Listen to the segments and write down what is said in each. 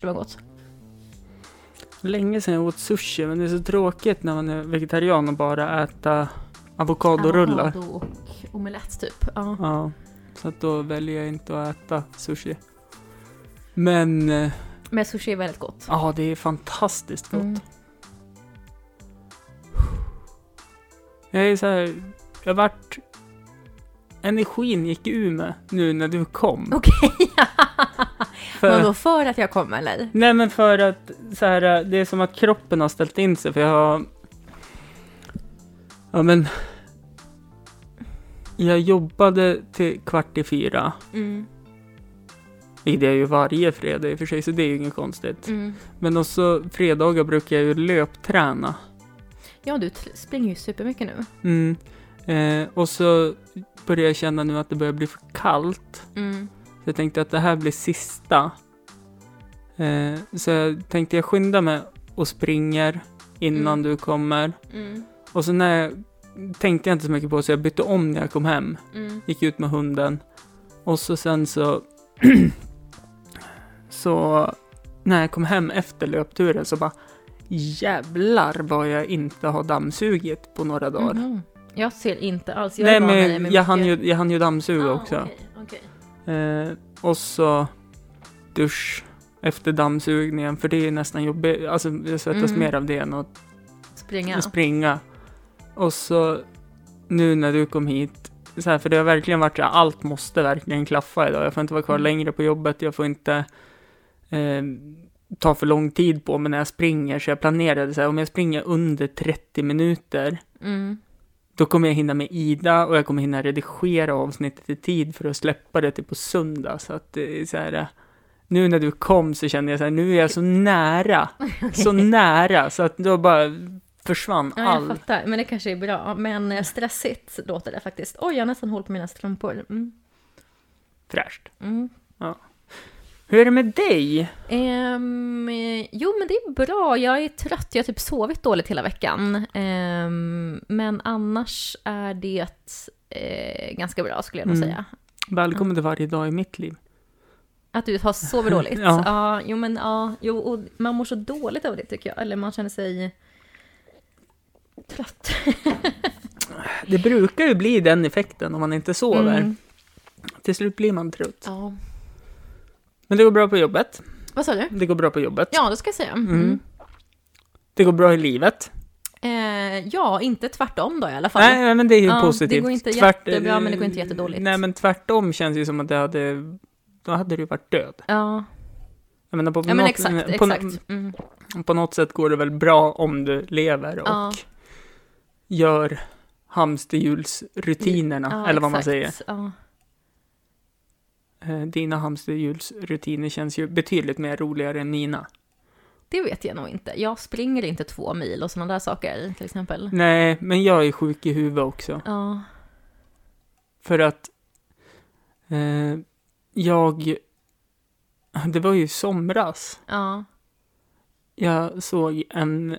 Det var gott. Länge sedan jag åt sushi, men det är så tråkigt när man är vegetarian och bara äta avokadorullar. Avokado och omelett typ. Ja. Ja, så att då väljer jag inte att äta sushi. Men, eh, Men sushi är väldigt gott. ja det är fantastiskt gott. Mm. Jag är så här, jag vart... Energin gick ur mig nu när du kom. Okej. För- Vadå, för att jag kom eller? Nej men för att så här, det är som att kroppen har ställt in sig för jag har... Ja men... Jag jobbade till kvart i fyra. Mm. Vilket jag ju varje fredag i och för sig, så det är ju inget konstigt. Mm. Men också fredagar brukar jag ju löpträna. Ja, du springer ju supermycket nu. Mm. Eh, och så börjar jag känna nu att det börjar bli för kallt. Mm. Så jag tänkte att det här blir sista. Eh, så jag tänkte jag skyndar mig och springer innan Mm. du kommer. Mm. Och så när jag tänkte jag inte så mycket på så jag bytte om när jag kom hem. Mm. Gick ut med hunden. Och så sen så... så när jag kom hem efter löpturen så bara jävlar vad jag inte har dammsugit på några dagar. Mhm. Jag ser inte alls. Jag Nej men men jag hann, ju, jag hann ju dammsuga Ah, också. okej, okej. Eh, och så dusch efter dammsugningen, för det är nästan jobbigt. Alltså det svettas Mm. mer av det än att Springa. springa. Och så nu när du kom hit, så här, för det har verkligen varit så här, allt måste verkligen klaffa idag. Jag får inte vara kvar Mm. längre på jobbet, jag får inte eh, ta för lång tid på mig när jag springer. Så jag planerade så här, om jag springer under 30 minuter, Mm. Då kommer jag hinna med Ida och jag kommer hinna redigera avsnittet i tid för att släppa det till på söndag. Så att det är så här, eh, nu när du kom så kände jag så här, nu är jag så nära, så nära, så att då bara försvann Ja, jag all... fattar. Men det kanske är bra. Men eh, stressigt låter det faktiskt. Oj, jag har nästan hållit på mina strumpor. Mm. Fräscht. Mm. Hur är det med dig? Eh, jo, men det är bra. Jag är trött. Jag har typ sovit dåligt hela veckan. Ehm, men annars är det eh, ganska bra skulle jag nog Mm. säga. Välkommen till varje dag i mitt liv. Att du har sovit dåligt? Ja. ja. Jo, men ja. Jo, och man mår så dåligt av det tycker jag. Eller man känner sig trött. Det brukar ju bli den effekten om man inte sover. Mm. Till slut blir man trött. Ja. Men det går bra på jobbet. Vad sa du? Det går bra på jobbet. Ja, det ska jag säga. Mm. Mm. Det går bra i livet. Eh, ja, inte tvärtom då i alla fall. Nej, men det är ju Ja, positivt. det går inte jättebra, men det går inte jättedåligt. Nej, men tvärtom känns det ju som att det hade... Då hade du varit död. Ja, Jag menar, på, ja men något, exakt, på, exakt. Mm. på något sätt går det väl bra om du lever och Ja. gör hamsterhjulsrutinerna, Ja, eller vad man exakt. säger. Eh, Dina hamsterhjulsrutiner känns ju betydligt mer roligare än mina. Det vet jag nog inte. Jag springer inte två mil och sådana där saker till exempel. Nej, men jag är sjuk i huvudet också. Ja, För att eh, jag... Det var ju somras. ja, Jag såg en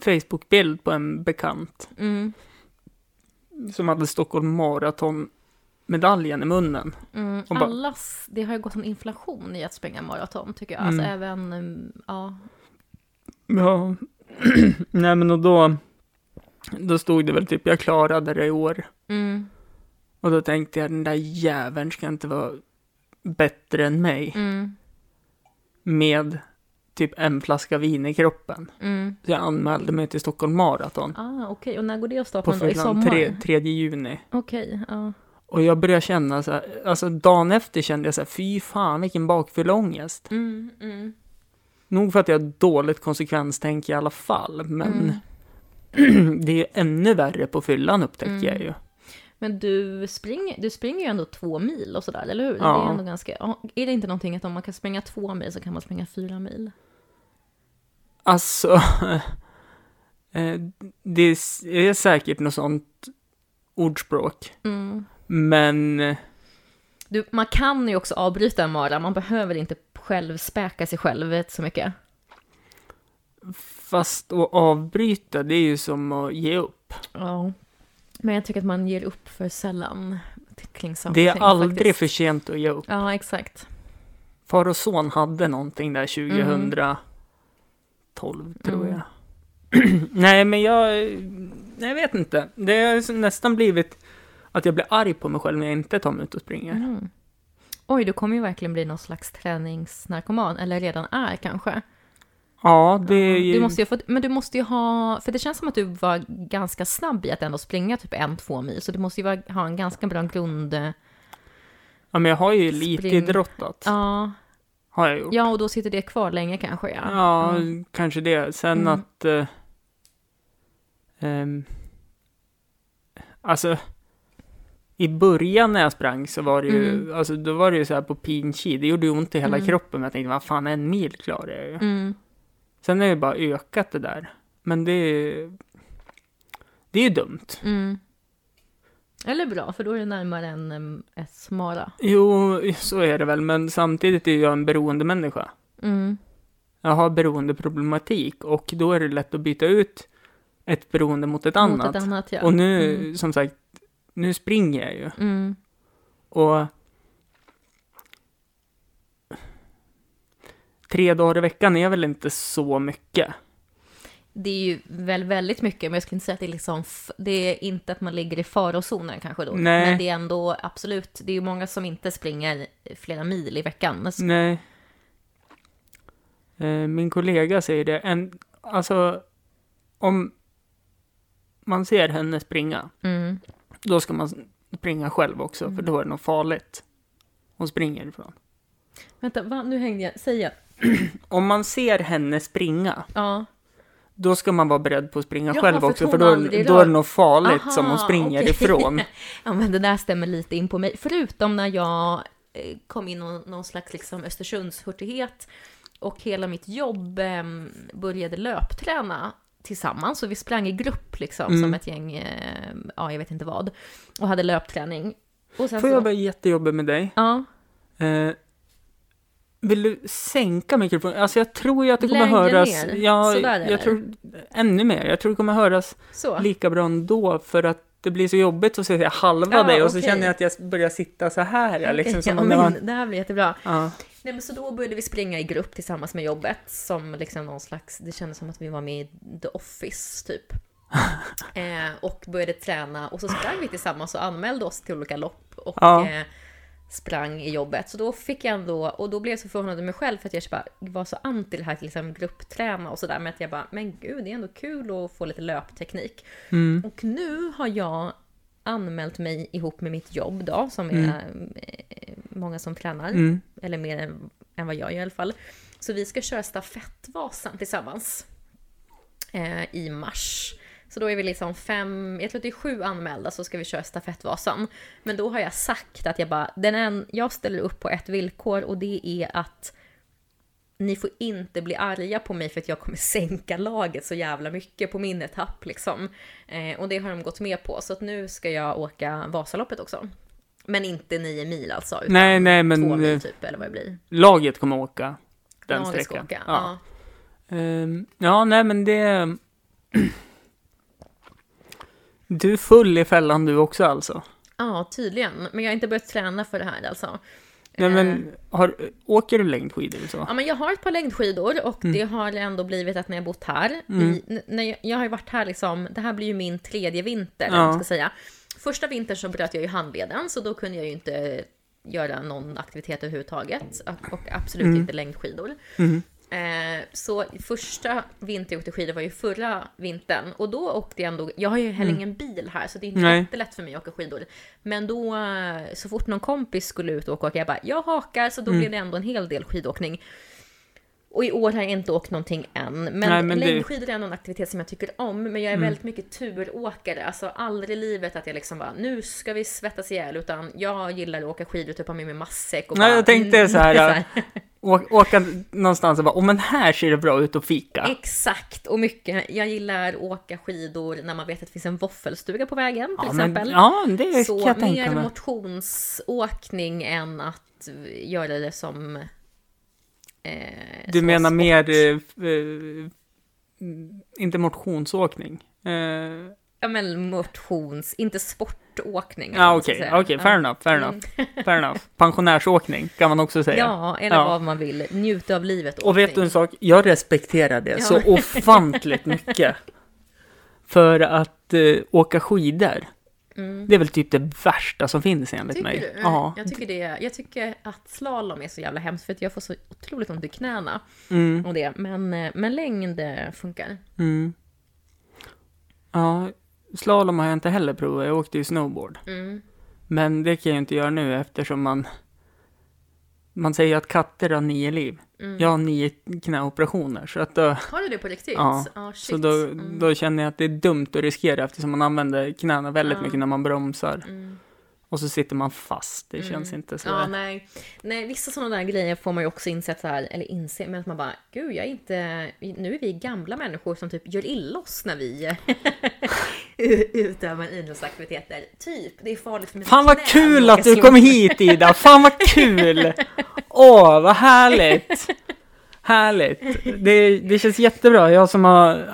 Facebook-bild på en bekant mm, som hade Stockholm Marathon-medaljen i munnen. mm. Bara- Allas, det har ju gått en inflation i att springa maraton tycker jag. Mm. Alltså även, mm, ja, Ja, nej men och då, då stod det väl typ jag klarade det i år. mm, Och då tänkte jag den där jäveln ska inte vara bättre än mig mm, med typ en flaska vin i kroppen. mm. Så jag anmälde mig till Stockholm Marathon Ah, okej, och när går det av på stapeln då? I sommar? tre, 3 juni. Okej, ja. Och jag började känna så här, alltså dagen efter kände jag så här, fy fan vilken bakfylleångest. Mm, mm, Nog för att jag har dåligt konsekvenstänk i alla fall, men mm. det är ännu värre på fyllan upptäcker Mm. jag ju. Men du springer, du springer ju ändå två mil och sådär, eller hur? Det Ja. är ändå ganska, är det inte någonting att om man kan springa två mil så kan man springa fyra mil? Alltså, eh, det är säkert något sånt ordspråk, Mm. Men Du, man kan ju också avbryta en mara, man behöver inte själv späka sig själv så mycket. fast att avbryta, det är ju som att ge upp. Ja. Men jag tycker att man ger upp för sällan kring saker Det är aldrig faktiskt. för sent att ge upp. Ja, exakt. far och son hade någonting där 2012 tror Mm. jag. Nej, men jag, jag vet inte. Det har nästan blivit att jag blir arg på mig själv när jag inte tar mig ut och springer. Mm. Oj, du kommer ju verkligen bli någon slags träningsnarkoman, eller redan är kanske. Ja, det är ju... Du måste ju få, men du måste ju ha, för det känns som att du var ganska snabb i att ändå springa typ en, två mil, så du måste ju ha en ganska bra grund... Ja, men jag har ju lite Spring. idrottat. Ja, Har jag gjort. ja, och då sitter det kvar länge kanske, ja. Ja, Mm. kanske det. Sen Mm. att... eh, ehm, alltså, i början när jag sprang så var det ju, Mm. alltså då var det ju så här på pinchi. Det gjorde ont i hela Mm. kroppen, men jag tänkte, vad fan, en mil klarar jag ju. Mm. Sen har det bara ökat det där. Men det är det är ju dumt. Mm. Eller bra, för då är det närmare en um, ett mara. Jo, så är det väl, men samtidigt är jag en beroendemänniska. Mm. Jag har beroendeproblematik och då är det lätt att byta ut ett beroende mot ett annat. Mot ett annat, ja. Och nu, Mm. som sagt, nu springer jag ju. Mm. Och tre dagar i veckan är väl inte så mycket. Det är ju väl väldigt mycket, men jag skulle inte säga att det är liksom, det är inte att man ligger i farozonen kanske då. Nej. Men det är ändå absolut, det är ju många som inte springer flera mil i veckan. Nej. Eh, Min kollega säger det. En, alltså, om man ser henne springa, Mm. Då ska man springa själv också, för Mm. då är det något farligt. Hon springer ifrån. Vänta, va? nu hängde jag, säg jag. Om man ser henne springa, Ja. då ska man vara beredd på att springa Jaha, själv för också, för då, då är det något farligt Aha, som hon springer okej. ifrån. Ja, men det där stämmer lite in på mig. Förutom när jag eh, kom in i någon, någon slags liksom Östersundshurtighet och hela mitt jobb eh, började löpträna tillsammans. Så vi sprang i grupp liksom Mm. som ett gäng, eh, ja jag vet inte vad, och hade löpträning. Och Får så, jag vara jättejobbig med dig? Ja, Eh, vill du sänka mikrofonen? Alltså jag tror ju att det kommer Lägre höras... ner? Ja, Sådär, eller? jag tror ännu mer. Jag tror det kommer höras så. lika bra ändå för att det blir så jobbigt att se halva Ja, dig och så okej. känner jag att jag börjar sitta så här. Liksom, som ja, det var... men det här blir jättebra. ja. Nej, men så då började vi springa i grupp tillsammans med jobbet som liksom någon slags, det kändes som att vi var med i The Office typ. eh, och började träna och så sprang vi tillsammans och anmälde oss till olika lopp och Ja. eh, sprang i jobbet. Så då fick jag ändå, och då blev jag så förvånad över mig själv för att jag bara var så anti det här till liksom gruppträna och sådär. Men att jag bara, men gud det är ändå kul att få lite löpteknik. Mm. Och nu har jag anmält mig ihop med mitt jobb då, som är Mm. eh, många som tränar Mm. eller mer än, än vad jag gör i alla fall. Så vi ska köra stafettvasan tillsammans eh, i mars. Så då är vi liksom fem, jag tror det är sju anmälda så ska vi köra stafettvasan. Men då har jag sagt att jag bara, den en, jag ställer upp på ett villkor och det är att ni får inte bli arga på mig för att jag kommer sänka laget så jävla mycket på min etapp liksom. Eh, och det har de gått med på. Så att nu ska jag åka Vasaloppet också. Men inte nio mil alltså. Utan Nej, nej, två men mil eh, typ, eller vad det blir. laget kommer åka den Laget ska sträckan. åka, Ja. Ja. Ehm, ja, nej men det... Du är full i fällan du också alltså? ja, tydligen. Men jag har inte börjat träna för det här alltså. Nej Eh, men, har, åker du längdskidor så? Ja, men jag har ett par längdskidor och Mm. det har ändå blivit att när jag bott här, Mm. i, när jag, jag har ju varit här liksom, det här blir ju min tredje vinter, Ja. ska säga. Första vintern så bröt jag ju handleden, så då kunde jag ju inte göra någon aktivitet överhuvudtaget och, och absolut Mm. inte längdskidor. Mhm. Eh, så första vinter jag åkte skidor var ju förra vintern och då åkte jag ändå, jag har ju heller ingen bil här så det är inte Mm. Nej. jättelätt för mig att åka skidor. Men då, eh, så fort någon kompis skulle ut och åka, jag bara, jag hakar, så då Mm. blev det ändå en hel del skidåkning. Och i år har jag inte åkt någonting än. Men, Nej, men det- längdskidor är ändå en aktivitet som jag tycker om. Men jag är Mm. väldigt mycket turåkare. Alltså aldrig i livet att jag liksom bara, nu ska vi svettas ihjäl. Utan jag gillar att åka skidor, typ ha med mig matsäck och Nej, bara... jag tänkte så här, så här. Å, åka någonstans och bara, oh, men här ser det bra ut att fika. Exakt, och mycket. Jag gillar att åka skidor när man vet att det finns en våffelstuga på vägen till Ja, men, exempel. ja, det kan Så jag tänka mer mig. motionsåkning än att göra det som... Eh, Du menar sport. mer, eh, eh, inte motionsåkning? Eh, Ja, men motions, inte sportåkning. Ja, ska okej, säga. okej, fair Ja. enough, fair enough, fair enough. Pensionärsåkning kan man också säga. Ja, eller Ja. vad man vill. Njuta av livet. Och vet du en sak? Jag respekterar det Ja. så ofantligt mycket. För att eh, åka skidor, Mm. det är väl typ det värsta som finns enligt Tycker mig. du? Ja. Jag, tycker det, jag tycker att slalom är så jävla hemskt för att jag får så otroligt ont i knäna Mm, och det. Men, eh, men längd eh, funkar. mm. Ja, slalom har jag inte heller provat. Jag åkte ju snowboard. Mm. Men det kan jag inte göra nu eftersom man man säger att katter har nio liv. Mm. Jag har nio knäoperationer så att då, Har du det på riktigt? Ja, shit. så då, Mm. då känner jag att det är dumt att riskera eftersom man använder knäna väldigt Ja. mycket när man bromsar. Mm. Och så sitter man fast. Det känns Mm. inte så. Ja, nej. nej, vissa sådana där grejer får man ju också inse så här, eller inse, men att man bara, gud, jag är inte, nu är vi gamla människor som typ gör illa oss när vi utövar idrottsaktiviteter. Typ, det är farligt för mina Fan vad knän kul att du kom hit Ida! Fan vad kul! Åh, vad härligt! Härligt! Det, det känns jättebra. Jag som har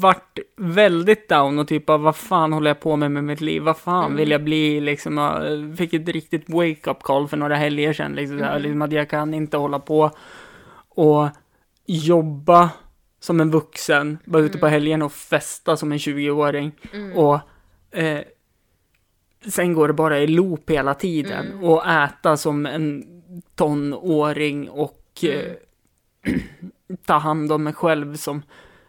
varit väldigt down och typ av vad fan håller jag på med med mitt liv? Vad fan Mm. vill jag bli? Liksom, jag fick ett riktigt wake-up call för några helger sedan. Liksom, Mm. liksom att jag kan inte hålla på och jobba som en vuxen, vara ute på helgen och festa som en 20-åring. Mm. Och eh, sen går det bara i loop hela tiden. Mm. Och äta som en tonåring och eh, ta hand om mig själv som...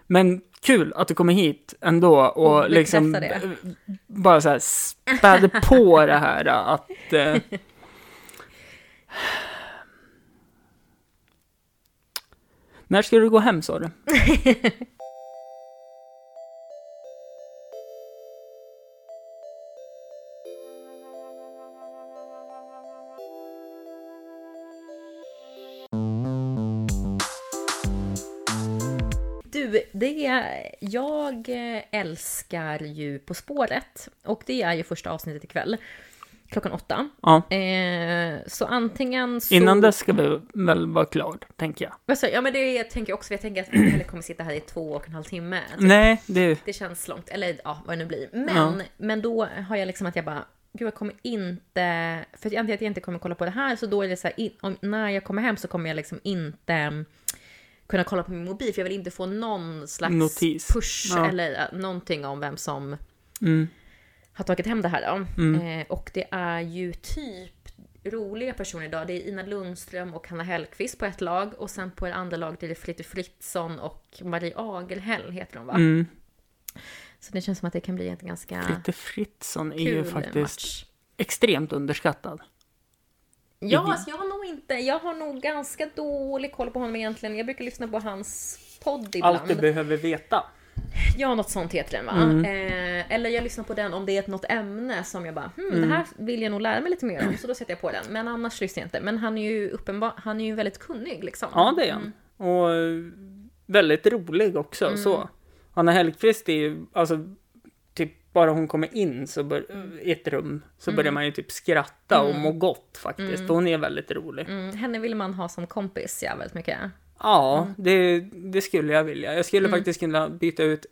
Men kul att du kommer hit ändå och, Och liksom det. b- bara så här spädde på det här att... Eh, när ska du gå hem sa du? det jag älskar ju På spåret och det är ju första avsnittet ikväll. Klockan åtta. Ja, Eh, så antingen så... innan dess ska vi väl vara klar, tänker jag. Vad säger jag? Ja men det tänker jag också, jag tänker att vi inte kommer sitta här i två och en halv timme. Typ. Nej, det... Det känns långt, eller ja, vad det nu blir. Men, men då har jag liksom att jag bara, gud jag kommer inte, för jag antar att jag inte kommer kolla på det här, så då är det så här, om, när jag kommer hem så kommer jag liksom inte kunna kolla på min mobil, för jag vill inte få någon slags Notis. push Ja. eller äh, någonting om vem som Mm, har tagit hem det här då. Mm. Eh, och det är ju typ roliga personer idag. Det är Ina Lundström och Hanna Hellquist på ett lag och sen på det andra laget är det Fritte Fritzson och Marie Agelhäll heter de va? mm. Så det känns som att det kan bli en ganska Fritte Fritzson är ju faktiskt match. extremt underskattad. Ja, alltså jag har nog inte, jag har nog ganska dålig koll på honom egentligen. Jag brukar lyssna på hans podd ibland. Allt du behöver veta. Ja, något sånt heter den va? Mm. Eh, eller jag lyssnar på den om det är något ämne som jag bara, hmm, Mm. det här vill jag nog lära mig lite mer om, så då sätter jag på den. Men annars lyssnar jag inte. Men han är ju uppenbar, han är ju väldigt kunnig liksom. Ja, det är han. Och eh, väldigt rolig också. Mm. Så. Anna Hellquist är ju, alltså, bara hon kommer in så bör, i ett rum så börjar man ju typ skratta och må gott faktiskt. För hon är väldigt rolig. Mm, henne vill man ha som kompis, ja, väldigt mycket. Ja, det, det skulle jag vilja. Jag skulle faktiskt kunna byta ut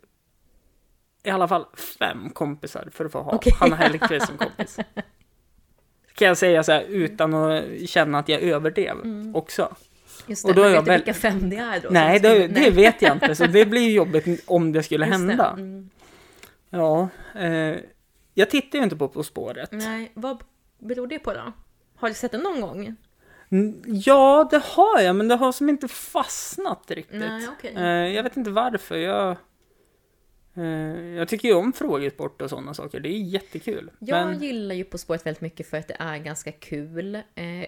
i alla fall fem kompisar för att få ha Okej. Hanna Hellquist som kompis. Kan jag säga så här utan att känna att jag överdrev också. Just det, Och då men är jag vet du väl- vilka fem det är då? Nej, det, det vet jag inte, så det blir ju jobbigt om det skulle Just det, hända. mm. Ja, eh, jag tittar ju inte på På spåret. Nej, vad beror det på då? Har du sett den någon gång? Mm, Ja, det har jag, men det har som inte fastnat riktigt. Nej, okej. eh, jag vet inte varför. Jag, jag tycker ju om frågesport och sådana saker. Det är jättekul. Jag men, gillar ju På spåret väldigt mycket för att det är ganska kul. Eh,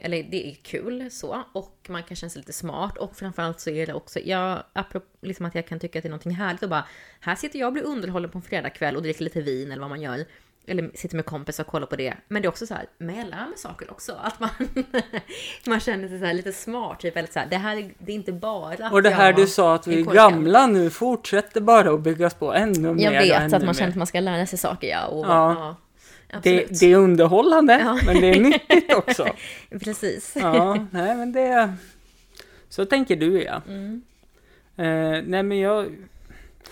eller det är kul så. Och man kan känna sig lite smart. Och framförallt så är det också, jag, apropå liksom att jag kan tycka att det är någonting härligt och bara, här sitter jag och blir underhållen på en fredagkväll och dricker lite vin eller vad man gör. Eller sitter med kompisar och kollar på det. Men det är också så här, men jag lär mig saker också. Att man, man känner sig så här lite smart. Typ, eller så här, det här är, det är inte bara och det här du sa att vi är gamla nu fortsätter bara att byggas på ännu mer Jag vet ännu att man känner att man ska lära sig saker, ja. Och, Ja. ja. det, det är underhållande, Ja. men det är nyttigt också. Precis. Ja, nej men det... Så tänker du ja. Mm. Eh, nej men jag...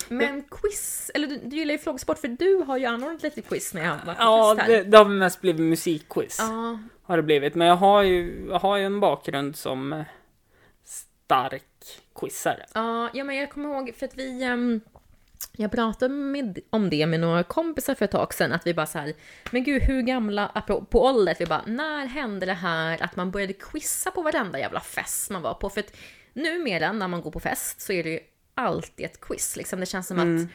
Men quiz, eller du, du gillar ju frågesport för du har ju anordnat lite quiz när jag har varit Ja, det, det har mest blivit musikquiz. Ja, Har det blivit. Men jag har ju, jag har ju en bakgrund som eh, stark quizare. ja, ja, men jag kommer ihåg för att vi... ehm, jag pratade med, om det med några kompisar för ett tag sedan, att vi bara så här, men gud hur gamla, på ålder, att vi bara, när hände det här att man började quizza på varenda jävla fest man var på? För att numera när man går på fest så är det ju alltid ett quiz, liksom. Det känns som att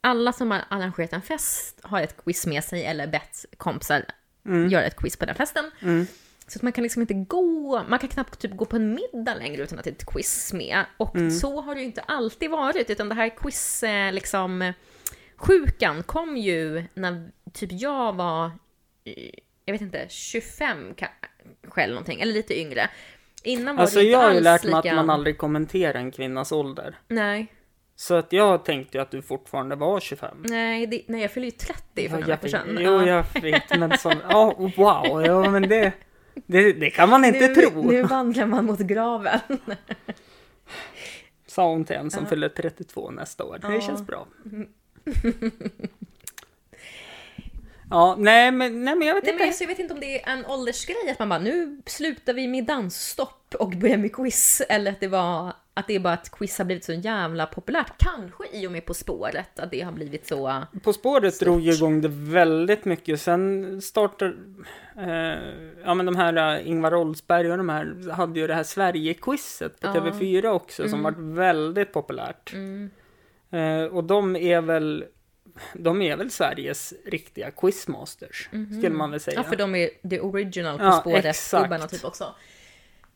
alla som har arrangerat en fest har ett quiz med sig eller bett kompisar göra ett quiz på den festen. Så att man kan liksom inte gå, man kan knappt typ gå på en middag längre utan att det är ett quiz med. Och så har det ju inte alltid varit, utan det här quiz, eh, liksom, sjukan kom ju när typ jag var, eh, jag vet inte, 25 kanske eller någonting, eller lite yngre. Innan var Alltså det inte jag har ju alls lärt mig lika... att man aldrig kommenterar en kvinnas ålder. Nej, Så att jag tänkte ju att du fortfarande var 25. nej, det, nej, jag fyller ju 30 för Ja, några jag, veckor sedan. jo, Ja. jag vet, men sån, ja, wow, ja, men det, det, det kan man inte nu, tro. Nu vandrar man mot graven. Sa hon till en som fyller 32 nästa år. Det Ja. känns bra. Ja, nej men, nej, men jag vet Nej, inte. men så jag vet inte om det är en åldersgrej, att man bara nu slutar vi med dansstopp och börjar med quiz. Eller att det var att det är bara att quiz har blivit så jävla populärt. Kanske i och med På spåret, att det har blivit så... På spåret Stort. drog ju igång det väldigt mycket. Sen startade, eh, ja men de här eh, Ingvar Oldsberg och de här hade ju det här Sverige-quizet på Ja. TV4 också som varit väldigt populärt. Mm. Eh, och de är väl, de är väl Sveriges riktiga quizmasters, skulle man väl säga. Ja, för de är the original På Ja, spåret-gubbarna typ också.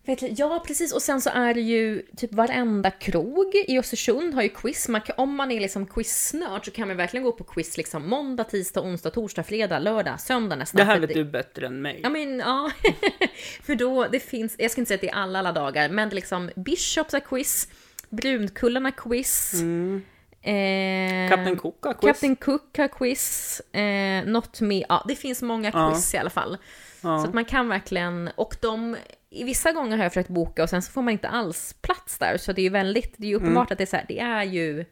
Vet Ja, precis. Och sen så är det ju typ varenda krog i Östersund har ju quiz. Man kan, om man är liksom quiznörd så kan man verkligen gå på quiz liksom måndag, tisdag, onsdag, torsdag, fredag, lördag, söndag nästan. det här vet att du bättre än mig. Ja men ja, för då det finns, jag ska inte säga att det är alla alla dagar, men det är liksom Bishops har quiz, Brunkullarna quiz, Mm. Eh, Kapten Cook har quiz. Captain Cook har quiz, eh, Not Me, ja det finns många Ja. quiz i alla fall. Ja. Så att man kan verkligen, och de, i vissa gånger har jag försökt boka och sen så får man inte alls plats där, så det är ju väldigt, det är ju uppenbart Mm. att det är så här, det är ju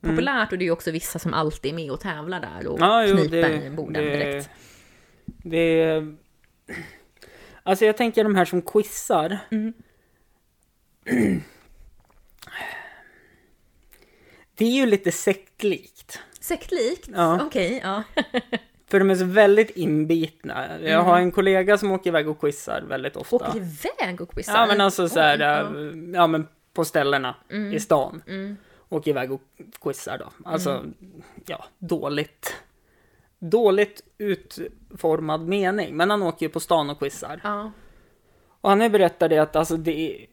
populärt och det är ju också vissa som alltid är med och tävlar där och Ja, jo, kniper det, i borden det, direkt. det... Alltså jag tänker de här som quizar. Mm. Det är ju lite sektlikt. Sektlikt? Ja. Okej, ja. För de är så väldigt inbitna. Jag har en kollega som åker iväg och quizar väldigt ofta. Åker iväg och quizar? Ja men alltså så här, ja. äh, ja men på ställena i stan. Mm. Åker iväg och quizar då. Alltså, ja, dåligt. Dåligt utformad mening. Men han åker ju på stan och quizar. Ja. Och han har ju berättat det att alltså det är,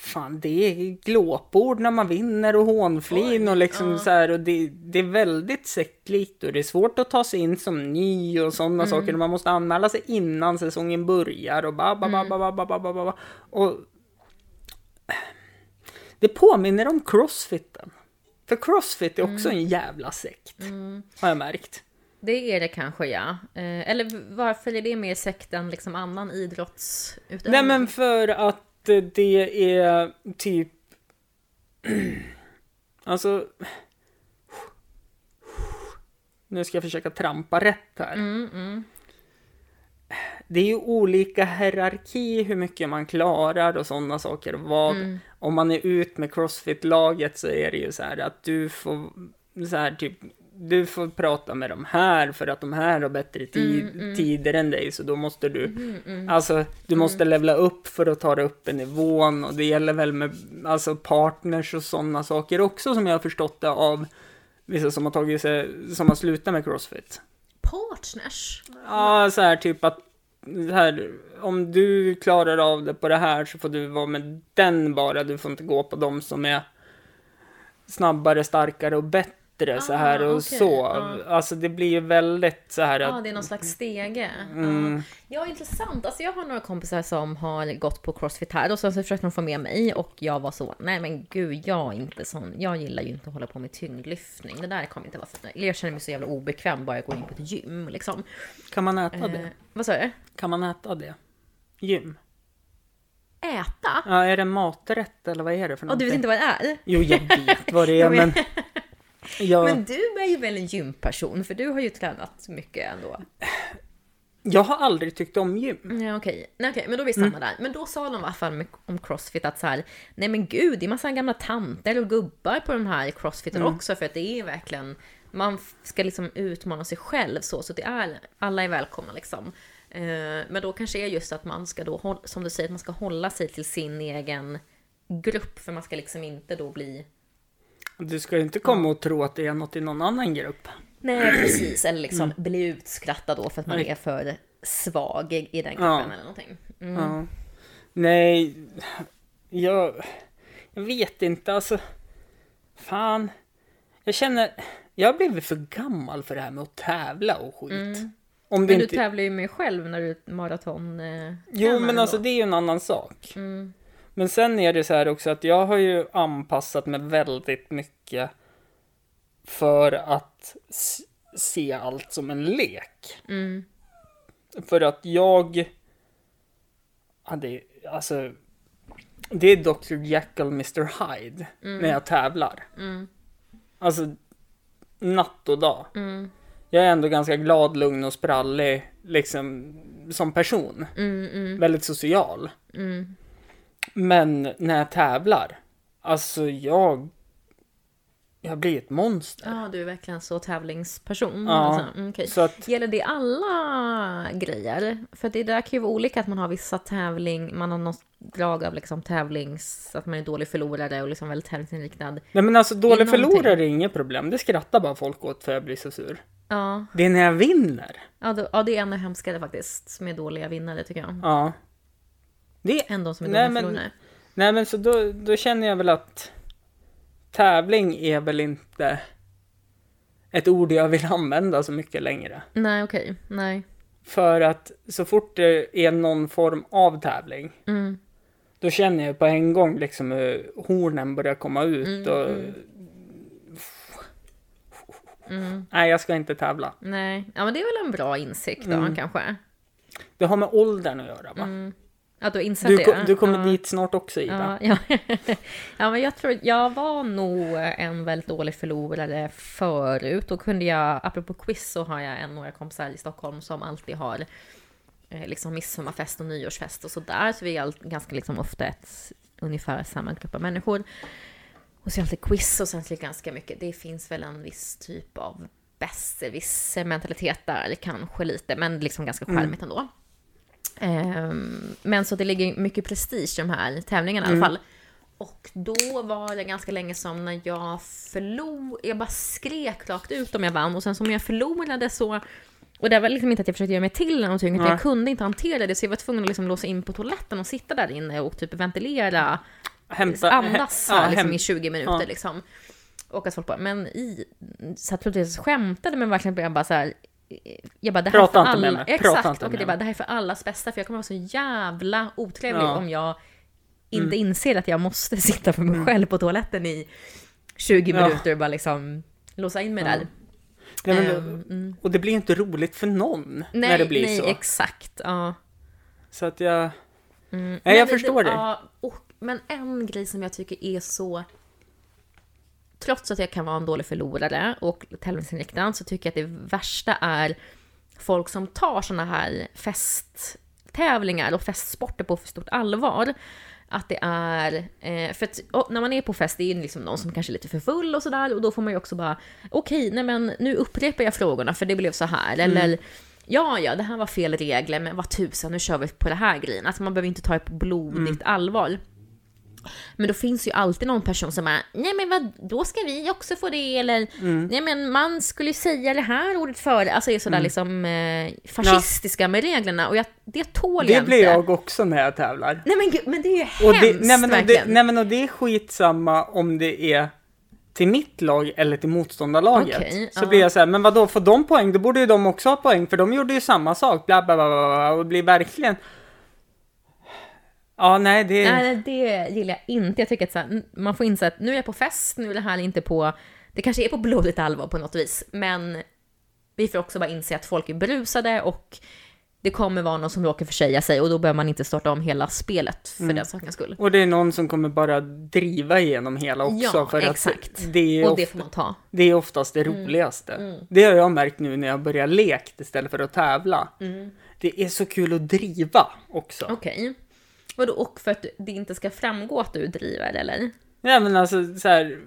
fan det är glåpord när man vinner och hånflin och liksom ja. så här och det, det är väldigt sektlikt och det är svårt att ta sig in som ny och sådana saker. Man måste anmäla sig innan säsongen börjar och ba, ba, ba, ba, ba, ba, ba, ba, ba. Och det påminner om crossfiten. För crossfit är också en jävla sekt. Har jag märkt. Det är det kanske ja. Eh, eller varför är det mer sekt än liksom annan idrottsutövning? Nej men för att det är typ... alltså... Nu ska jag försöka trampa rätt här. Mm, mm. Det är ju olika hierarki hur mycket man klarar och sådana saker. Vad, Mm. Om man är ut med crossfit-laget så är det ju så här att du får så här typ du får prata med de här för att de här har bättre tid, tider än dig så då måste du Mm, Alltså, du måste levla upp för att ta dig upp i nivån och det gäller väl med alltså partners och sådana saker också som jag har förstått det av vissa som har tagit sig, som har slutat med crossfit. Partners? Ja, så här typ att här, om du klarar av det på det här så får du vara med den bara, du får inte gå på de som är snabbare, starkare och bättre så Ah, här och okej, så. ja. Alltså det blir ju väldigt så här Ja, att, det är någon slags stege. Mm. Ja. intressant. Alltså jag har några kompisar som har gått på Crossfit här och sen så försökte de få med mig och jag var så, nej men gud, jag är inte sån, jag gillar ju inte att hålla på med tyngdlyftning. Det där kommer inte vara för mig. Jag känner mig så jävla obekväm bara jag går in på ett gym liksom. kan man äta Eh, det? vad sa du? Kan man äta det? Gym? Äta? Ja, är det maträtt eller vad är det för någonting? du vet inte vad det är? Jo, jag vet vad det är, men... Jag, Men du är ju väl en gymperson, för du har ju tränat mycket ändå. jag har aldrig tyckt om gym. Ja, okej. Nej, okej, men då är vi samma där. Men då sa de i alla fall om crossfit att så här, nej men gud, det är massa gamla tanter och gubbar på den här crossfiten också, för att det är verkligen, man ska liksom utmana sig själv så, så det är, alla är välkomna liksom. Eh, Men då kanske är just att man ska då, som du säger, att man ska hålla sig till sin egen grupp, för man ska liksom inte då bli Du ska ju inte komma och tro att det är något i någon annan grupp. Nej, precis. Eller liksom bli utskrattad då för att man Nej. är för svag i den gruppen Ja. eller någonting. Mm. Ja. Nej, jag, jag vet inte alltså. Fan. Jag känner, jag har blivit för gammal för det här med att tävla och skit. Om det Men du inte... tävlar ju med själv när du maraton eh, Jo, men alltså ändå. det är ju en annan sak. Mm. Men sen är det så här också att jag har ju anpassat mig väldigt mycket för att se allt som en lek. Mm. För att jag... Ja, det, alltså, det är Dr. Jekyll Mr. Hyde när jag tävlar. Mm. Alltså, natt och dag. Mm. Jag är ändå ganska glad, lugn och sprallig, liksom, som person. Mm, mm, Väldigt social. Men när jag tävlar, alltså jag... Jag blir ett monster. Ja, du är verkligen så tävlingsperson. Ja, Alltså, mm, okej. Så att, Gäller det alla grejer? För det där kan ju vara olika, att man har vissa tävling, man har något drag av liksom tävlings, att man är dålig förlorare och liksom väldigt tävlingsinriktad. nej men alltså dålig någonting. förlorare är inget problem. Det skrattar bara folk åt för jag blir så sur. Ja, Det är när jag vinner. ja, då, ja det är ännu hemskare faktiskt, med dåliga vinnare tycker jag. Ja. Det, Än de som är Nej, men- nej men så då, då känner jag väl att tävling är väl inte ett ord jag vill använda så mycket längre. Nej, okej. Nej. För att så fort det är någon form av tävling, Mm. då känner jag på en gång liksom hur hornen börjar komma ut Mm, och... Mm. Nej, jag ska inte tävla. Nej. Ja, men det är väl en bra insikt då, Mm. kanske? Det har med åldern att göra va? Mm. Att du har insett Du, det? du kommer ja. dit snart också Ida. Ja, ja. ja, men jag tror jag var nog en väldigt dålig förlorare förut. Då kunde jag, apropå quiz, så har jag en några kompisar i Stockholm som alltid har eh, liksom midsommarfest och nyårsfest och sådär. Så vi är all, ganska liksom ofta ett, ungefär samma grupp av människor. Och så är det alltid quiz och sen så är det ganska mycket, det finns väl en viss typ av besserwisser-mentalitet där, kanske lite, men liksom ganska charmigt ändå. Ehm, men så det ligger mycket prestige i de här tävlingarna i alla fall. Och då var det ganska länge som när jag förlorade, jag bara skrek rakt ut om jag vann och sen som jag förlorade så och det var liksom inte att jag försökte göra mig till någonting, utan jag kunde inte hantera det så jag var tvungen att liksom låsa in på toaletten och sitta där inne och typ ventilera Hämta, andas ja, här liksom, häm- i 20 minuter ja. liksom. Och att folk bara, men i... Så att jag skämtade men verkligen blev jag bara så här. Jag bara, det här Prata är för inte med alla... mig, prata Exakt, inte och med det bara, mig. det här är för allas bästa för jag kommer vara så jävla otrevlig Ja. om jag inte inser att jag måste sitta för mig själv på toaletten i 20 Ja. minuter och bara liksom låsa in mig Ja. där. Nej, men, mm. Och det blir inte roligt för någon Nej, när det blir nej, så. exakt. Ja. Så att jag... Mm. Nej, jag Men förstår dig. Ja, och, men en grej som jag tycker är så... Trots att jag kan vara en dålig förlorare och tävlingsinriktad så tycker jag att det värsta är folk som tar såna här festtävlingar och festsporter på för stort allvar. Att det är, eh, för att när man är på fest, det är ju liksom någon som kanske är lite för full och sådär och då får man ju också bara, okej, nej men nu upprepar jag frågorna för det blev så här, eller ja, ja, det här var fel regler, men vad tusan, nu kör vi på det här grejen. Alltså man behöver inte ta det på blodigt allvar. Men då finns ju alltid någon person som bara, nej men vad, då ska vi också få det, eller nej men man skulle ju säga det här ordet före, alltså är sådär liksom eh, fascistiska med reglerna och jag, det tål jag Det blir inte. jag också när jag tävlar. Nej men gud, men det är ju Och hemskt det, nej, men, och det, nej men och det är skitsamma om det är till mitt lag eller till motståndarlaget. Okej, så ja. blir jag så här, men vad då får de poäng? Då borde ju de också ha poäng, för de gjorde ju samma sak. Bla, bla, bla, bla, och blir verkligen... Ja, nej, det. Nej, det gillar jag inte. Jag tycker att så här, man får inse att nu är jag på fest, nu är det här inte på... Det kanske är på blodigt allvar på något vis, men vi får också bara inse att folk är berusade och det kommer vara någon som råkar försäga sig och då behöver man inte starta om hela spelet för Mm. den sakens skull. Och det är någon som kommer bara driva igenom hela också. Ja, för exakt. Att det, är Och ofta, det får man ta. det är oftast det roligaste. Det har jag märkt nu när jag börjar lekt istället för att tävla. Det är så kul att driva också. Okej. Vadå, och för att det inte ska framgå att du driver eller? Ja men alltså så här,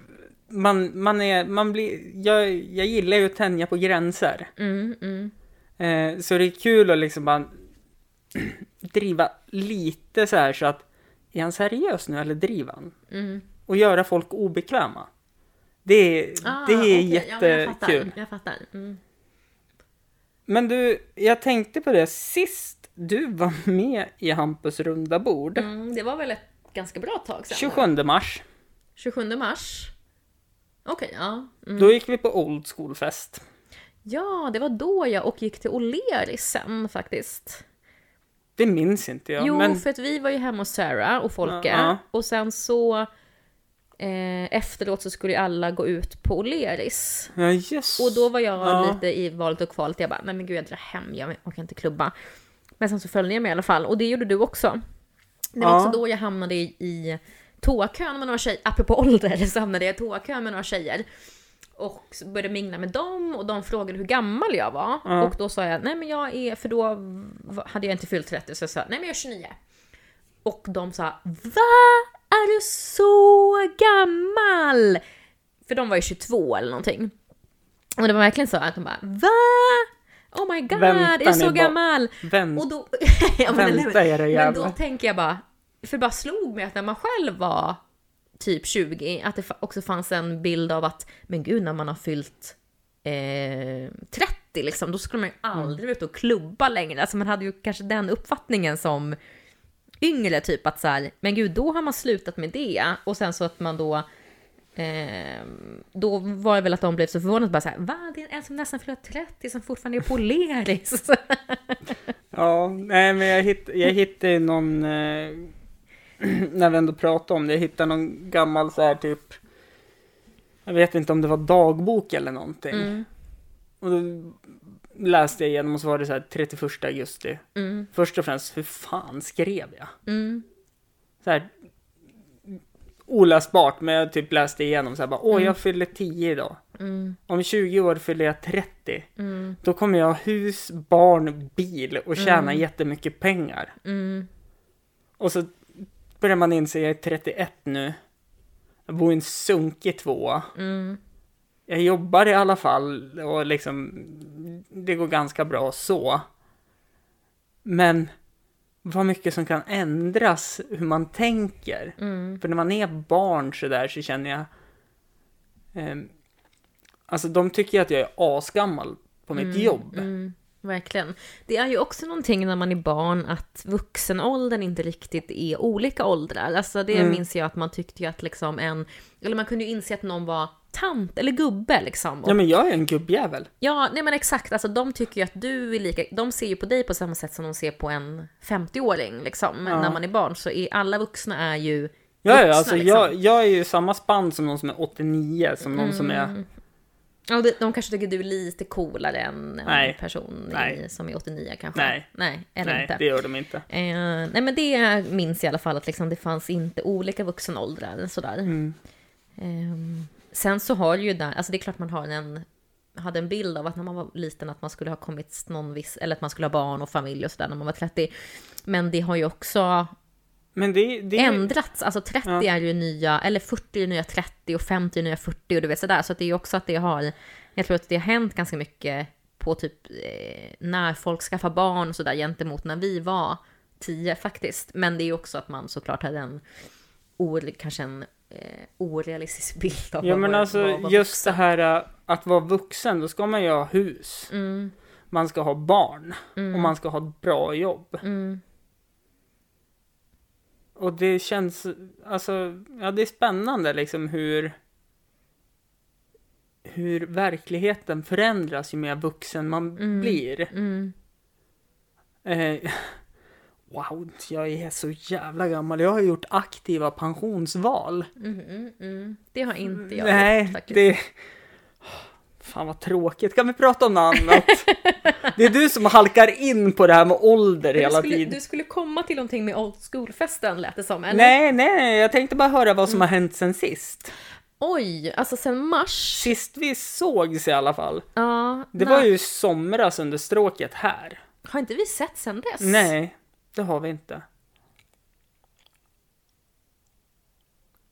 man, man är, man blir, jag, jag gillar ju att tänja på gränser. Mm, mm. Eh, så det är kul att liksom bara driva lite så här så att, är han seriös nu eller driver han? Mm. Och göra folk obekväma. Det är, Ah, det är okej. Ja, men jag fattar. jättekul. Jag fattar. Mm. men du, jag tänkte på det sist du var med i Hampus runda bord. Mm, det var väl ett ganska bra tag sedan? 27 mars. 27 mars. Okej, ja. Mm. Då gick vi på Old School-fest. Ja, det var då jag och gick till O'Learys sen faktiskt. Det minns inte jag. jo, men... för att vi var ju hemma hos Sarah och Folke. Ja. Och sen så eh, efteråt så skulle ju alla gå ut på O'Learys. Ja, just Och då var jag Ja. lite i valet och kvalet. Jag bara, nej men gud jag drar hem, jag orkar inte klubba. Men sen så följde jag med i alla fall. Och det gjorde du också. Det var Ja. också då jag hamnade i, i toakön med några tjejer. Apropå ålder så hamnade jag i toakön med några tjejer. Och började mingla med dem och de frågade hur gammal jag var. Ja. Och då sa jag, nej men jag är, för då hade jag inte fyllt 30 så jag sa, nej men jag är 29. Och de sa, va? Är du så gammal? För de var ju 22 eller någonting. Och det var verkligen så att de bara, va? Oh my god, Vänta är du så gammal? Vänt, Och då, ja, men, vänta era men jävlar. då tänker jag bara, för det bara slog mig att när man själv var typ 20, att det också fanns en bild av att, men gud när man har fyllt eh, 30 liksom, då skulle man ju aldrig ut och klubba längre. Alltså man hade ju kanske den uppfattningen som yngre typ att så här, men gud då har man slutat med det. Och sen så att man då Eh, då var det väl att de blev så förvånade, bara så här, va? Det är en som nästan fyller 30 som fortfarande är på Leris. Ja, nej men jag, hitt, jag hittade någon, eh, när vi ändå pratade om det, jag hittade någon gammal så här typ, jag vet inte om det var dagbok eller någonting. Mm, Och då läste jag igenom och så var det så här 31 augusti. mm, Först och främst, hur fan skrev jag? mm, Så här, oläsbart, men jag typ läste igenom så här bara, åh Mm. jag fyller 10 idag. mm, Om 20 år fyller jag 30. mm, Då kommer jag ha hus, barn, bil och tjäna Mm. jättemycket pengar. mm, Och så börjar man inse, jag är 31 nu. Jag bor i en sunkig tvåa. mm, Jag jobbar i alla fall och liksom, det går ganska bra så. Men vad mycket som kan ändras hur man tänker. mm, För när man är barn så där så känner jag, ehm, alltså de tycker att jag är asgammal på mitt jobb. mm, verkligen. Det är ju också någonting när man är barn att vuxenåldern inte riktigt är olika åldrar. Alltså det Mm. minns jag att man tyckte ju att liksom en, eller man kunde ju inse att någon var tant eller gubbe liksom. Ja men jag är en gubbjävel. Ja, nej men exakt. Alltså de tycker ju att du är lika, de ser ju på dig på samma sätt som de ser på en 50-åring liksom. Ja. När man är barn så är alla vuxna är ju Ja, ja vuxna, alltså liksom. jag, jag är ju samma spann som någon som är 89, som någon som är... Mm. Ja, de, de kanske tycker du är lite coolare än en Nej. person Nej. I, som är 89 kanske. Nej. Nej, eller Nej, inte. det gör de inte. Eh, nej men det minns i alla fall att liksom, det fanns inte olika vuxenåldrar sådär. Mm. Ehm, sen så har ju där, alltså det är klart man har en, hade en bild av att när man var liten att man skulle ha kommit någon viss, eller att man skulle ha barn och familj och sådär när man var 30. Men det har ju också Men det, det ändrats, alltså 30 Ja. är ju nya, eller 40 är nya 30 och 50 är nya 40 och du vet sådär. Så att det är ju också att det har, jag tror att det har hänt ganska mycket på typ eh, när folk skaffar barn och sådär gentemot när vi var 10 faktiskt. Men det är ju också att man såklart hade en, kanske en eh, orealistisk bild av Ja vad men var- alltså vad var just vuxen. det här äh, att vara vuxen, då ska man ju ha hus. Mm, Man ska ha barn. mm, Och man ska ha ett bra jobb. mm, Och det känns, alltså, ja det är spännande liksom hur hur verkligheten förändras ju mer vuxen man Mm. blir. mm. Eh, wow, jag är så jävla gammal. Jag har gjort aktiva pensionsval. Mm, mm. Det har inte jag Nej, gjort faktiskt. det... Fan vad tråkigt, kan vi prata om något annat? Det är du som halkar in på det här med ålder hela skulle, tiden. du skulle komma till någonting med old school-festen lät det som, eller? Nej, nej, jag tänkte bara höra vad som Mm. har hänt sen sist. Oj, alltså sen mars. Sist vi sågs i alla fall. Ja, Det nej. var ju somras under stråket här. Har inte vi sett sen dess? Nej, det har vi inte.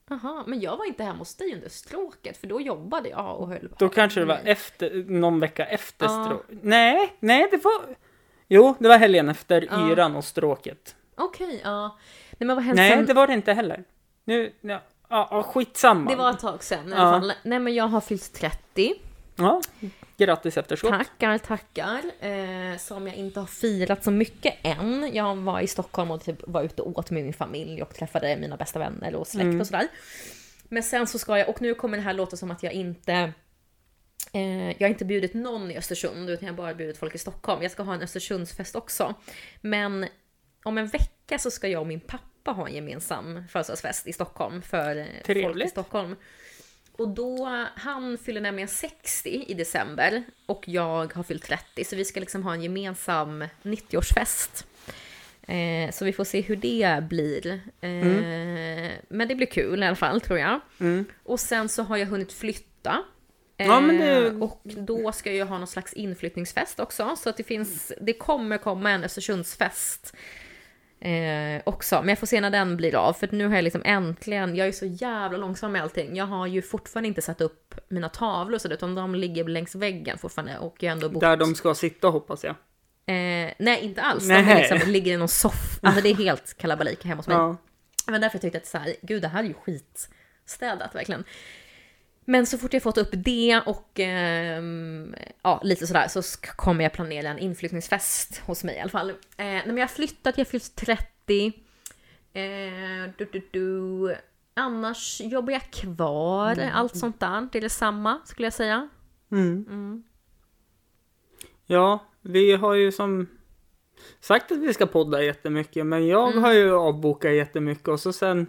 Jaha, men jag var inte hemma hos dig under stråket för då jobbade jag och höll på. Då kanske det var efter, någon vecka efter Ja. stråket. Nej, nej, det var... Jo, det var helgen efter Ja. yran och stråket. Okej, ja. Nej men vad hände Nej, sen? det var det inte heller. Nu, ja, ja, skitsamma. Det var ett tag sedan i alla fall. Nej men jag har fyllt 30. Ja, grattis efterskott. Tackar, tackar. Eh, som jag inte har firat så mycket än. Jag var i Stockholm och typ var ute och åt med min familj och träffade mina bästa vänner och släkt Mm. och sådär. Men sen så ska jag, och nu kommer det här låta som att jag inte Eh, jag har inte bjudit någon i Östersund utan jag har bara bjudit folk i Stockholm. Jag ska ha en Östersundsfest också. Men om en vecka så ska jag och min pappa ha en gemensam födelsedagsfest i Stockholm för eh, folk i Trevligt. Stockholm. Och då, han fyller nämligen 60 i december och jag har fyllt 30 så vi ska liksom ha en gemensam 90-årsfest. Eh, så vi får se hur det blir. Eh, Men det blir kul i alla fall tror jag. Mm. Och sen så har jag hunnit flytta. Ja, men det- Eh, Och då ska jag ha någon slags inflyttningsfest också. Så att det finns, det kommer komma en Östersundsfest. Eh, också, men jag får se när den blir av. För nu har jag liksom äntligen, jag är så jävla långsam med allting. Jag har ju fortfarande inte satt upp mina tavlor så utan de ligger längs väggen fortfarande. Och jag ändå bott... Där de ska sitta hoppas jag. Eh, nej, inte alls. Nej. De liksom, ligger i någon soff. Alltså det är helt kalabalik hemma hos mig. Ja. Men därför tyckte jag att så här, gud det här är ju skitstädat verkligen. Men så fort jag fått upp det och ehm, ja, lite sådär så kommer jag planera en inflyttningsfest hos mig i alla fall. Eh, nej, men jag har flyttat, jag har fyllt 30. Eh, du, du, du. Annars jobbar jag kvar, allt sånt där. Det är detsamma skulle jag säga. Mm. Ja, vi har ju som sagt att vi ska podda jättemycket, men jag Mm. har ju avbokat jättemycket och så sen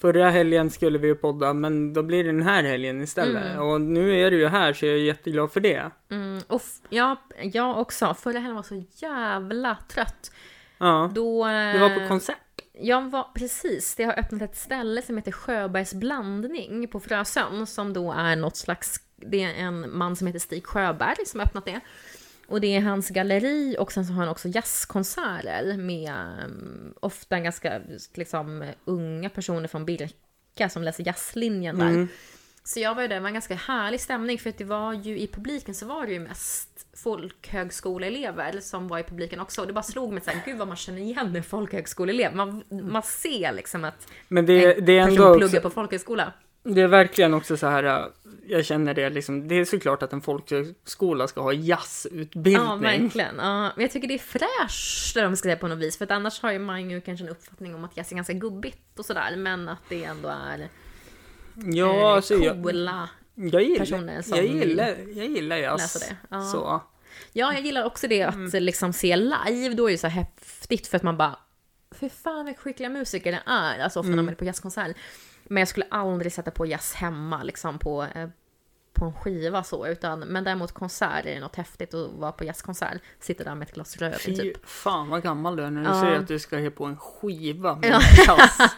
förra helgen skulle vi ju podda, men då blir det den här helgen istället. Och nu är du ju här så jag är jätteglad för det. Mm, och ja, jag också. Förra helgen var så jävla trött. Ja, Då, du var på eh, konsert. Jag var precis, det har öppnat ett ställe som heter Sjöbergs blandning på Frösön som då är något slags, det är en man som heter Stig Sjöberg som har öppnat det. Och det är hans galleri och sen så har han också jazzkonserter med um, ofta ganska liksom unga personer från Birka som läser jazzlinjen där. Mm. Så jag var ju där, det var en ganska härlig stämning för att det var ju i publiken så var det ju mest folkhögskoleelever som var i publiken också. Och det bara slog mig såhär, gud vad man känner igen en folkhögskoleelev. Man, man ser liksom att Men det, en det är person ändå pluggar också, på folkhögskola. Det är verkligen också så här, äh, jag känner det liksom, det är såklart att en folkhögskola ska ha jazzutbildning. Ja, verkligen. Ja, men jag tycker det är fräscht, om man ska säga på något vis. För att annars har ju man ju kanske en uppfattning om att jazz är ganska gubbigt och sådär. Men att det ändå är ja eh, alltså jag, coola jag gillar, personer som jag gillar, jag gillar jazz. läser det. Ja. Så. Ja, jag gillar också det att Mm. liksom se live. Då är det så häftigt för att man bara, för fan vilka skickliga musiker det är. Alltså ofta Mm. när man är på jazzkonsert. Men jag skulle aldrig sätta på jazz hemma liksom på, eh, på en skiva så. Utan, men däremot konsert är det något häftigt att vara på jazzkonsert. Sitta där med ett glas rödvin typ. fan vad gammal du är när du Ja. säger att du ska ge på en skiva med Ja. jazz.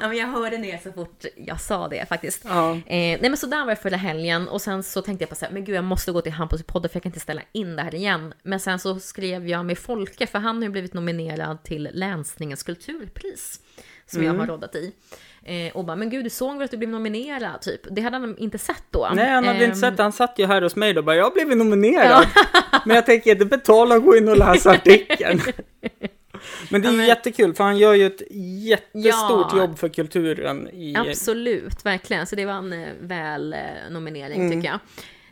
Ja, men jag hörde det så fort jag sa det faktiskt. Ja. Eh, nej men så där var jag förra helgen och sen så tänkte jag på så här, men gud jag måste gå till Hampus podd för jag kan inte ställa in det här igen. Men sen så skrev jag med Folke för han har ju blivit nominerad till Länsningens kulturpris. Som jag har roddat i. Eh, och bara, men gud du såg väl att du blev nominerad typ? Det hade han inte sett då. Nej, han hade inte Ehm, sett det. Han satt ju här hos mig och bara, jag blivit nominerad. Men jag tänker inte betala och gå in och läsa artikeln. Men det är ju men- jättekul, för han gör ju ett jättestort Ja. jobb för kulturen i... Absolut, verkligen. Så det var en eh, väl eh, nominering Mm. tycker jag.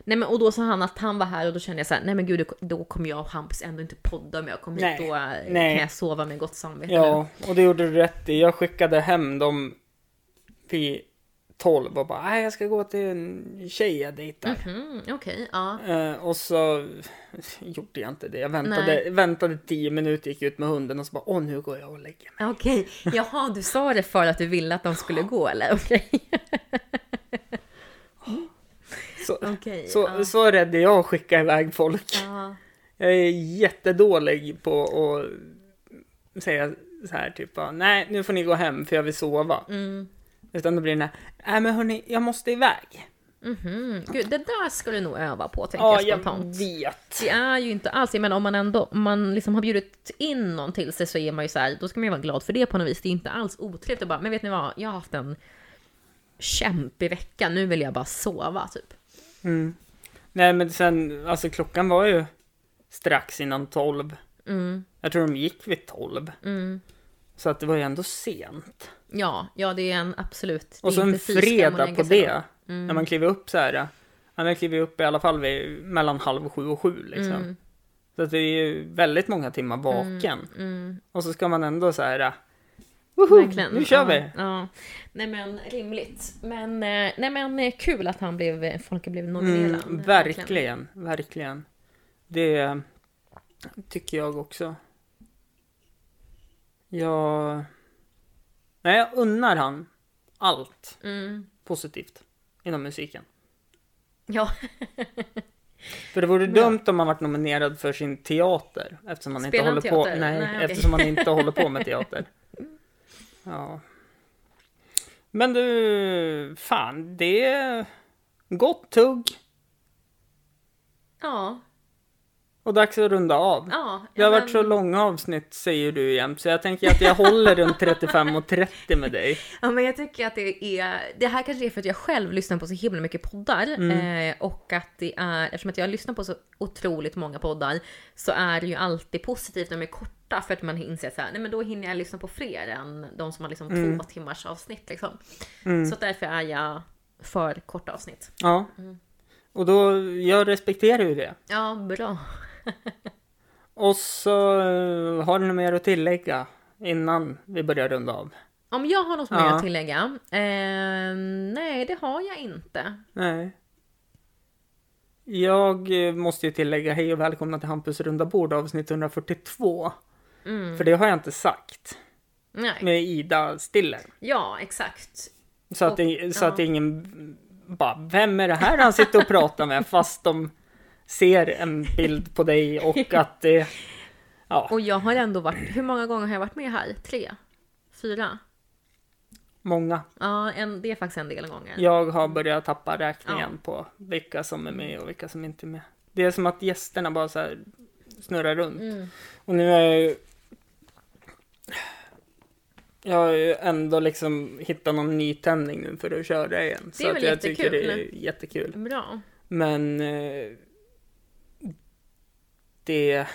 Nej, men, och då sa han att han var här och då kände jag så här, nej men gud, då kommer jag och Hampus ändå inte podda om jag kommer hit. Då eh, nej. kan jag sova med gott samvete. Ja, och det gjorde du rätt i. Jag skickade hem dem vid 12 och bara, jag ska gå till en tjej jag dejtar. Mm, Okej, ja. Eh, och så gjorde jag inte det. Jag väntade, Nej. väntade 10 minuter, gick ut med hunden och så bara, åh nu går jag och lägger mig. Okej, jaha, du sa det för att du ville att de skulle gå eller? Okej. Så, Okej. så, ja. så rädd är jag att skicka iväg folk. Ja. Jag är jättedålig på att säga så här typ nej nu får ni gå hem för jag vill sova. Mm. Utan det blir den här, nej men hörni, jag måste iväg. Mhm. Gud, det där ska du nog öva på, tänker Ja, jag jag spontant. vet. Det är ju inte alls, men om man ändå om man liksom har bjudit in någon till sig så är man ju så här, då ska man ju vara glad för det på något vis. Det är inte alls otrevligt att bara, men vet ni vad, jag har haft en kämpig vecka, nu vill jag bara sova typ. Mm. Nej men sen, alltså klockan var ju strax innan tolv. Mm, Jag tror de gick vid tolv. mm. Så att det var ju ändå sent. Ja, ja det är en absolut. det Och så en fredag på det. Mm. När man kliver upp så här. Ja, man kliver upp i alla fall vid, mellan halv sju och sju liksom. Mm. Så att det är ju väldigt många timmar vaken. Mm, Och så ska man ändå så här. Woho, verkligen. nu kör ja, vi! Ja. Nej men rimligt. Men, eh, nej, men eh, kul att han blev, Folke blev nominerad. Mm, verkligen, verkligen. Det tycker jag också. Jag... Nej, jag unnar han allt Mm. positivt inom musiken. Ja, För det vore dumt om man varit nominerad för sin teater eftersom man inte Spelar han håller på, teater? nej, Nej, okej. eftersom man inte håller på med teater. Ja. Men du, fan, det är gott tugg ja, och dags att runda av. ja. Det har ja, varit så långa avsnitt säger du jämt, så jag tänker att jag håller runt 35 och 30 med dig. Ja, men jag tycker att det är, det här kanske är för att jag själv lyssnar på så himla mycket poddar Mm. eh, och att det är, eftersom att jag lyssnar på så otroligt många poddar så är det ju alltid positivt när de är korta för att man inser att så här, nej men då hinner jag lyssna på fler än de som har liksom Mm. två timmars avsnitt liksom. Så därför är jag för korta avsnitt. Ja. Mm. Och då, jag respekterar ju det. Ja, bra. Och så eh, har du något mer att tillägga innan vi börjar runda av? Om jag har något mer Ja. att tillägga? Eh, nej, det har jag inte. Nej. Jag eh, måste ju tillägga hej och välkomna till Hampus runda bord avsnitt 142. Mm. För det har jag inte sagt. Nej. Med Ida Stiller. Ja, exakt. Så att, Och- det, så ja. att ingen bara, vem är det här han sitter och pratar med? Fast de ser en bild på dig och att det... Ja, Och jag har ändå varit, hur många gånger har jag varit med här? Tre? Fyra? många. Ja, en, det är faktiskt en del gånger. Jag har börjat tappa räkningen på vilka som är med och vilka som inte är med. Det är som att gästerna bara så snurrar runt. Mm. Och nu är jag ju... Jag har ju ändå liksom hittat någon nytändning nu för att köra igen. Det är så väl att jag tycker det jättekul. är jättekul. Bra. Men... Det...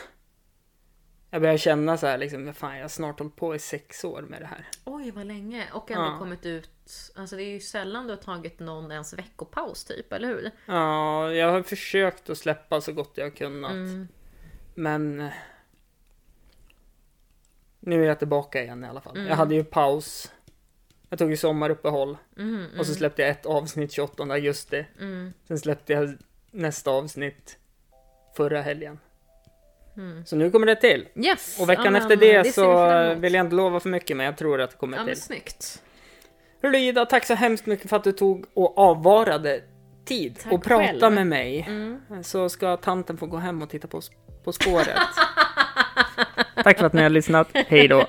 Jag börjar känna så här liksom, fan jag har snart hållit på i sex år med det här. Oj, vad länge. Och ändå Ja. kommit ut. Alltså det är ju sällan du har tagit någon ens veckopaus typ, eller hur? Ja, jag har försökt att släppa så gott jag har kunnat. Mm. Men... eh, Nu är jag tillbaka igen i alla fall. Mm. Jag hade ju paus. Jag tog ju sommaruppehåll. Mm, Och så släppte jag ett avsnitt 28 augusti. mm, Sen släppte jag nästa avsnitt förra helgen. Mm. Så nu kommer det till. Yes! Och veckan ja, efter men det, ser så vill jag inte lova för mycket, men jag tror att det kommer Ja, men till. snyggt. Hörru Ida, tack så hemskt mycket för att du tog och avvarade tid Tack och prata själv. med mig. Mm. Så ska tanten få gå hem och titta på På spåret. tack för att ni har lyssnat. Hej då!